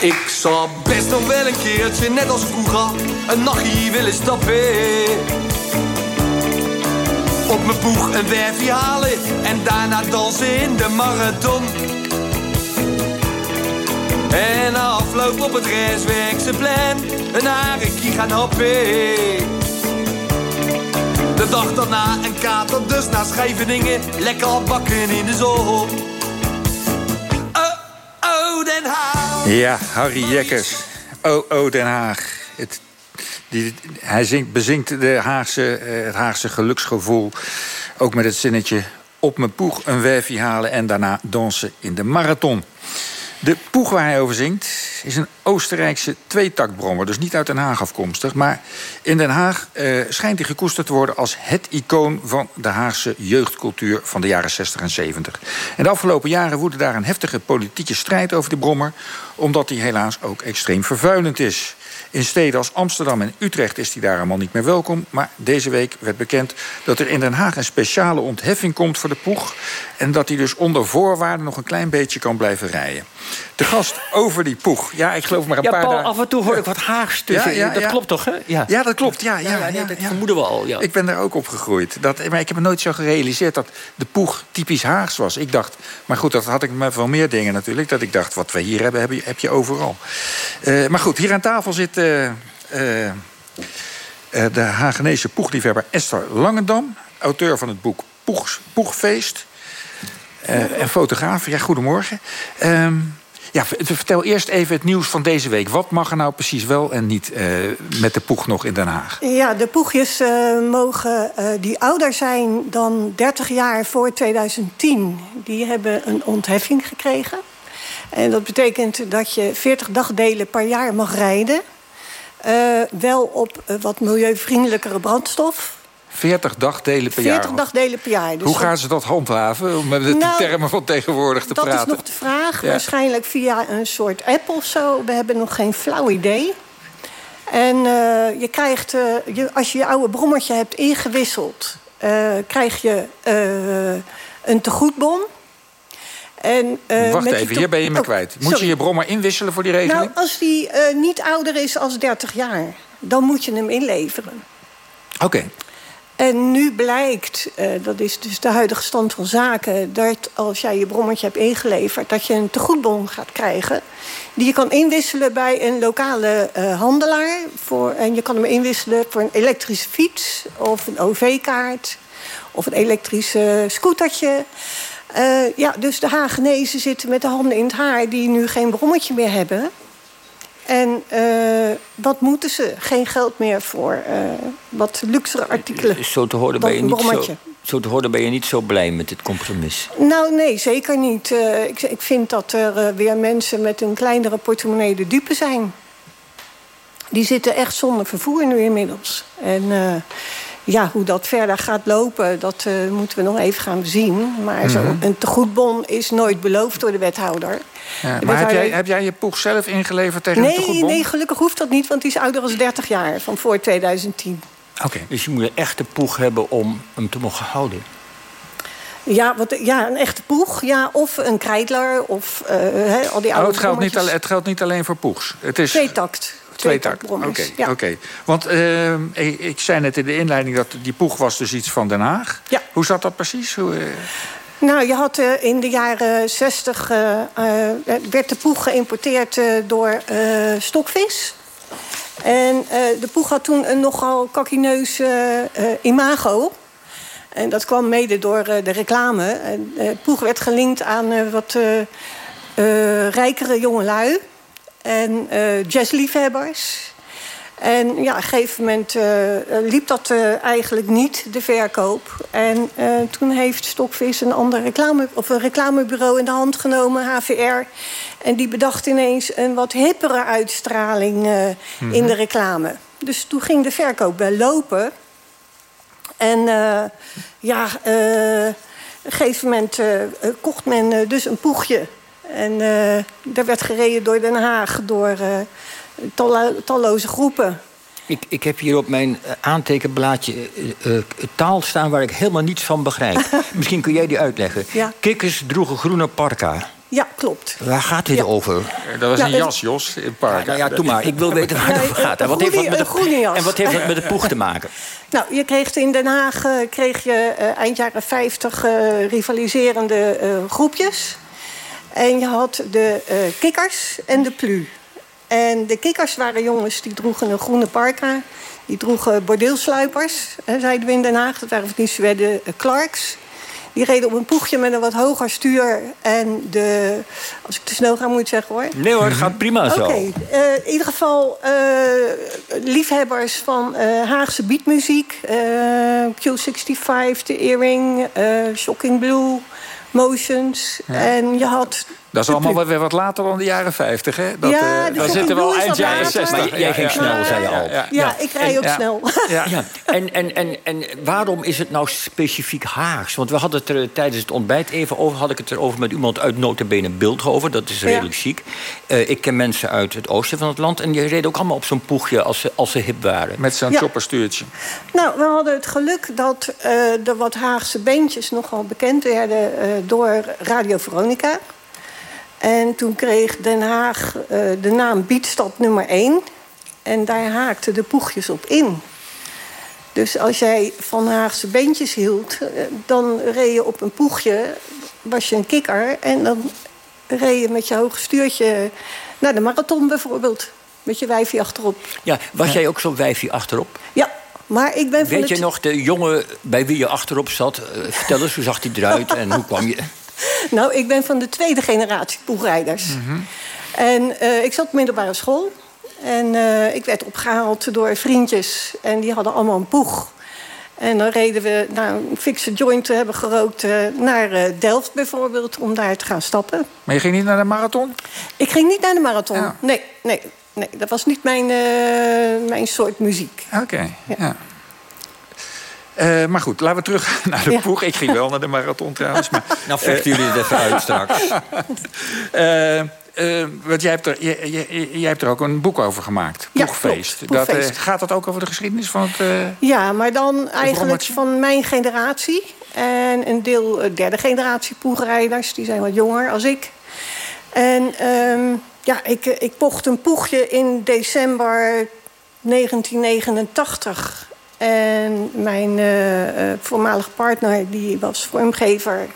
Ik zou best nog wel een keertje, net als vroeger, een nachtje willen stappen. Op mijn boeg een werfje halen en daarna dansen in de marathon. En afloop op het restwerkse plan een harekie gaan happen. De dag daarna een kater, dus naar Scheveningen, lekker bakken in de zon. Ja, Harry Jekkers. Oh, oh, Den Haag. Het, die, hij zingt, bezingt de Haagse, eh, het Haagse geluksgevoel. Ook met het zinnetje... op mijn poeg een werfje halen en daarna dansen in de marathon. De poeg waar hij over zingt is een Oostenrijkse tweetakbrommer. Dus niet uit Den Haag afkomstig. Maar in Den Haag eh, schijnt hij gekoesterd te worden... als het icoon van de Haagse jeugdcultuur van de jaren 60 en 70. En de afgelopen jaren woedde daar een heftige politieke strijd over de brommer... omdat hij helaas ook extreem vervuilend is. In steden als Amsterdam en Utrecht is hij daar allemaal niet meer welkom. Maar deze week werd bekend dat er in Den Haag een speciale ontheffing komt voor de poeg. En dat hij dus onder voorwaarden nog een klein beetje kan blijven rijden. De gast over die poeg. Ja, ik geloof maar een Ja, paar Paul, dagen. af en toe hoor ik wat Haags tussen. Ja, ja, dat klopt toch, hè? Ja, Ja, dat klopt. Ja, ja, Ja, nee, dat vermoeden we al. Ja. Ik ben daar ook opgegroeid. Dat, maar ik heb me nooit zo gerealiseerd dat de poeg typisch Haags was. Ik dacht, maar goed, dat had ik met wel meer dingen natuurlijk. Dat ik dacht, wat we hier hebben, heb je, heb je overal. Eh, maar goed, hier aan tafel zit eh, eh, eh, de Hagenese poegliefhebber Esther Langendam. Auteur van het boek Poeg, Poegfeest. En fotograaf. Ja, goedemorgen. Ehm, ja, vertel eerst even het nieuws van deze week. Wat mag er nou precies wel en niet met de poeg nog in Den Haag? Ja, de poegjes mogen die ouder zijn dan 30 jaar voor 2010. Die hebben een ontheffing gekregen. En dat betekent dat je 40 dagdelen per jaar mag rijden. Eh, wel op eh, wat milieuvriendelijkere brandstof. 40 dagdelen per 40 jaar. dagdelen per jaar. Dus Hoe gaan ze dat handhaven? Om met de Nou, termen van tegenwoordig te dat praten. is nog de vraag. Ja. Waarschijnlijk via een soort app of zo. We hebben nog geen flauw idee. En eh, je krijgt, je, als je je oude brommertje hebt ingewisseld, krijg je een tegoedbon. En, eh, Wacht even, hier ben je me Oh, kwijt. Moet sorry. je je brommer inwisselen voor die regeling? Nou, als die eh, niet ouder is als 30 jaar, dan moet je hem inleveren. Oké. En nu blijkt, eh, dat is dus de huidige stand van zaken... dat als jij je brommertje hebt ingeleverd... dat je een tegoedbon gaat krijgen... die je kan inwisselen bij een lokale handelaar. Voor, en je kan hem inwisselen voor een elektrische fiets... of een OV-kaart of een elektrisch eh, scootertje. Eh, ja, dus de Hagenezen zitten met de handen in het haar... die nu geen brommetje meer hebben... En eh, wat moeten ze? Geen geld meer voor eh, wat luxere artikelen. Zo te, horen ben je niet zo, zo te horen ben je niet zo blij met dit compromis. Nou, nee, zeker niet. Ik, ik vind dat er weer mensen met een kleinere portemonnee de dupe zijn. Die zitten echt zonder vervoer nu inmiddels. En ja, hoe dat verder gaat lopen, dat eh, moeten we nog even gaan zien. Maar zo, Mhm. een tegoedbon is nooit beloofd door de wethouder. Ja, De maar heb jij, heb jij je poeg zelf ingeleverd tegen een Nee, tegoedbon? nee, gelukkig hoeft dat niet, want die is ouder dan 30 jaar, van voor 2010. Oké. Dus je moet een echte poeg hebben om hem te mogen houden. Ja, wat, ja, een echte poeg, ja, of een kreidler, of eh, hè, al die Oh, oude het, geldt niet het geldt niet alleen voor poegs. Het is Tweetakt. tweetakt. Oké, ja. oké. Want eh, ik, zei net in de inleiding dat die poeg was dus iets van Den Haag. Ja. Hoe zat dat precies? Hoe, eh, Nou, je had eh, in de jaren 60 eh, werd de poeg geïmporteerd door stokvis. En de poeg had toen een nogal kakineus imago. En dat kwam mede door de reclame. Poeg werd gelinkt aan wat rijkere jongelui. En eh, jazzliefhebbers. En ja, op een gegeven moment eh, liep dat eh, eigenlijk niet, de verkoop. En toen heeft Stokvis een ander reclame, of een reclamebureau in de hand genomen, HVR. En die bedacht ineens een wat hippere uitstraling in de reclame. Dus toen ging de verkoop wel lopen. En ja, op een gegeven moment kocht men dus een poegje. En eh daar werd gereden door Den Haag, door eh, tallo- talloze groepen. Ik, ik heb hier op mijn eh, aantekenblaadje taal staan waar ik helemaal niets van begrijp. Misschien kun jij die uitleggen. Ja. Kikkers droegen groene parka. Ja, klopt. Waar gaat dit Ja. over? Dat was Ja, een jas, Jos, in het park. Nou ja, doe maar. Ik wil weten waar het over gaat. En wat heeft dat groene- met de, een groene jas. en wat heeft dat met de poeg te maken? Nou, je kreeg in Den Haag kreeg je, eind jaren 50 eh, rivaliserende eh, groepjes. En je had de eh, kikkers en de plu. En de kikkers waren jongens die droegen een groene parka. Die droegen bordeelsluipers, hè, zeiden we in Den Haag. Dat waren van die Zweden eh, Clarks. Die reden op een poegje met een wat hoger stuur. En de, als ik te snel ga, moet je het zeggen hoor. Nee hoor, het gaat prima zo. Oké, eh, in ieder geval liefhebbers van Haagse beatmuziek. eh, Q65, The Earring, Shocking Blue, Motions. En je had... Dat is allemaal wel weer wat later dan de jaren 50, hè? Dat, Ja, eh, dan Shocking zitten we al eind jaren later. 60. Maar jij ging snel, zei je al. Ja, ik rij ook Ja. snel. Ja. Ja, en, en, en, en waarom is het nou specifiek Haags? Want we hadden het er tijdens het ontbijt even over... had ik het erover met iemand uit Notabene Beeldhoven. Dat is redelijk chic. Eh, ik ken mensen uit het oosten van het land... en die reden ook allemaal op zo'n poegje als ze, als ze hip waren. Met zo'n Ja. chopperstuurtje. Nou, we hadden het geluk dat eh, de wat Haagse bandjes nogal bekend werden eh, door Radio Veronica. En toen kreeg Den Haag eh, de naam Beatstad nummer 1. En daar haakten de poegjes op in. Dus als jij van Haagse bandjes hield, eh, dan reed je op een poegje, was je een kikker. En dan reed je met je hoge stuurtje naar de marathon bijvoorbeeld. Met je wijfje achterop. Ja, was jij ook zo'n wijfje achterop? Ja, maar ik ben Weet je nog de jongen bij wie je achterop zat? Eh, vertel eens, hoe zag hij eruit en hoe kwam je... Nou, ik ben van de tweede generatie poegrijders. En eh, ik zat op middelbare school. En eh, ik werd opgehaald door vriendjes. En die hadden allemaal een poeg. En dan reden we nou, een fikse joint te hebben gerookt... eh, naar Delft bijvoorbeeld, om daar te gaan stappen. Maar je ging niet naar de marathon? Ik ging niet naar de marathon. Ja. Nee, nee, nee, dat was niet mijn, mijn soort muziek. Oké, ja. Eh, maar goed, laten we terug naar de Ja. poeg. Ik ging wel naar de marathon trouwens. Maar, Nou vechten jullie het even uit straks. eh, eh, want jij hebt, er, jij, jij- jij hebt er ook een boek over gemaakt. Ja, klopt, Dat, eh, gaat dat ook over de geschiedenis van het... eh, Ja, maar dan eigenlijk van mijn generatie. En een deel eh, derde generatie poegrijders. Die zijn wat jonger als ik. En ehm, ja, ik, eh, ik pocht een poegje in december 1989. En mijn eh, eh, voormalige partner, die was vormgever...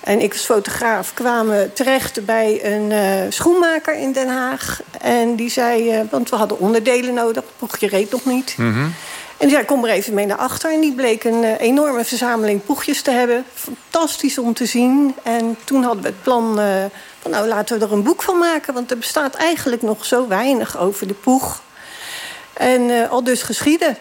En ik als fotograaf kwamen terecht bij een eh, schoenmaker in Den Haag. En die zei, want we hadden onderdelen nodig, het poegje reed nog niet. En die zei, kom er even mee naar achter. En die bleek een enorme verzameling poegjes te hebben. Fantastisch om te zien. En toen hadden we het plan van, nou laten we er een boek van maken. Want er bestaat eigenlijk nog zo weinig over de poeg. En al dus geschieden.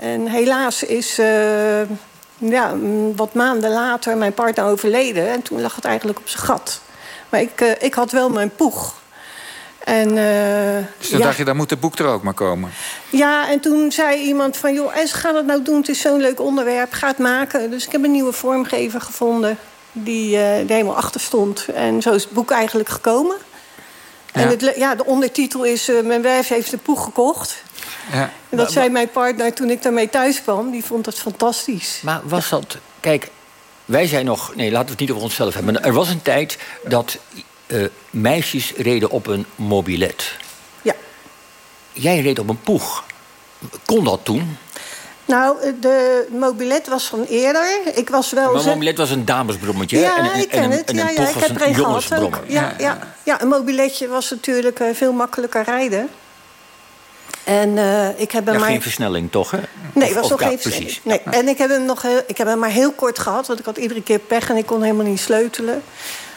En helaas is eh, ja, mm, wat maanden later mijn partner overleden. En toen lag het eigenlijk op zijn gat. Maar ik, eh, ik had wel mijn poeg. En, eh, dus toen ja. dacht je, dan moet het boek er ook maar komen. Ja, en toen zei iemand van... joh, Es, ga dat nou doen, het is zo'n leuk onderwerp, ga het maken. Dus ik heb een nieuwe vormgever gevonden die er helemaal achter stond. En zo is het boek eigenlijk gekomen. En het, ja, de ondertitel is... mijn wijf heeft de poeg gekocht. Ja. En dat zei mijn partner toen ik daarmee thuis kwam. Die vond dat fantastisch. Maar was dat... Kijk, wij zijn nog... Nee, laten we het niet over onszelf hebben. Er was een tijd dat eh, meisjes reden op een mobilet. Ja. Jij reed op een poeg. Kon dat toen? Nou, eh, de mobilet was van eerder. Ik was wel... Maar mobilet was een damesbrommetje. Ja, en, en, ik ken en het. en Ja, een ja, poeg ik was heb er een een gehad. Ja, ja. ja, een mobiletje was natuurlijk eh, veel makkelijker rijden. En eh, ik heb hem Ja, maar... geen versnelling, toch? Hè? Nee, Of- was nog ja, geen precies. Nee. En ik heb, hem nog heel, ik heb hem maar heel kort gehad, want ik had iedere keer pech en ik kon helemaal niet sleutelen.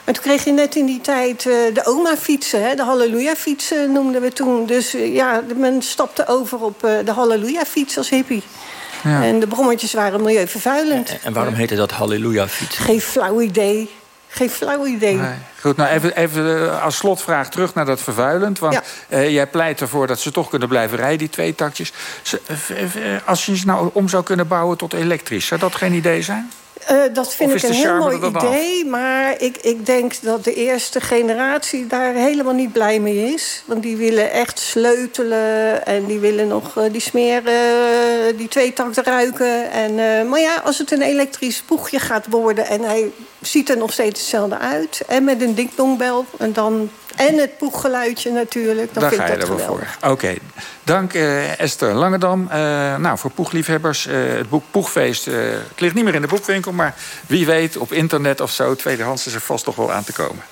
Maar toen kreeg je net in die tijd eh, de oma-fietsen, hè, de halleluja-fietsen noemden we toen. Dus eh, ja, men stapte over op eh, de halleluja-fiets als hippie. En de brommetjes waren milieuvervuilend. En, en waarom heette dat halleluja fiets? Geen flauw idee. Geen flauw idee. Nee. Goed, nou even, even eh, als slotvraag terug naar dat vervuilend. Want Ja. eh, jij pleit ervoor dat ze toch kunnen blijven rijden, die twee takjes. Eh, Als je ze nou om zou kunnen bouwen tot elektrisch, zou dat geen idee zijn? Uh, dat vind ik een heel mooi idee. Maar ik, ik denk dat de eerste generatie daar helemaal niet blij mee is. Want die willen echt sleutelen. En die willen nog uh, die smeren, die tweetakt ruiken. En, uh, maar ja, als het een elektrisch poegje gaat worden... en hij ziet er nog steeds hetzelfde uit. En met een dingdongbel. En dan en het poeggeluidje natuurlijk. Dan Daar vind ga je er wel voor. Oké. Dank uh, Esther Langedam. Uh, nou, voor poegliefhebbers, uh, het boek Poegfeest... het ligt niet meer in de boekwinkel, maar wie weet op internet of zo... tweedehands is er vast toch wel aan te komen.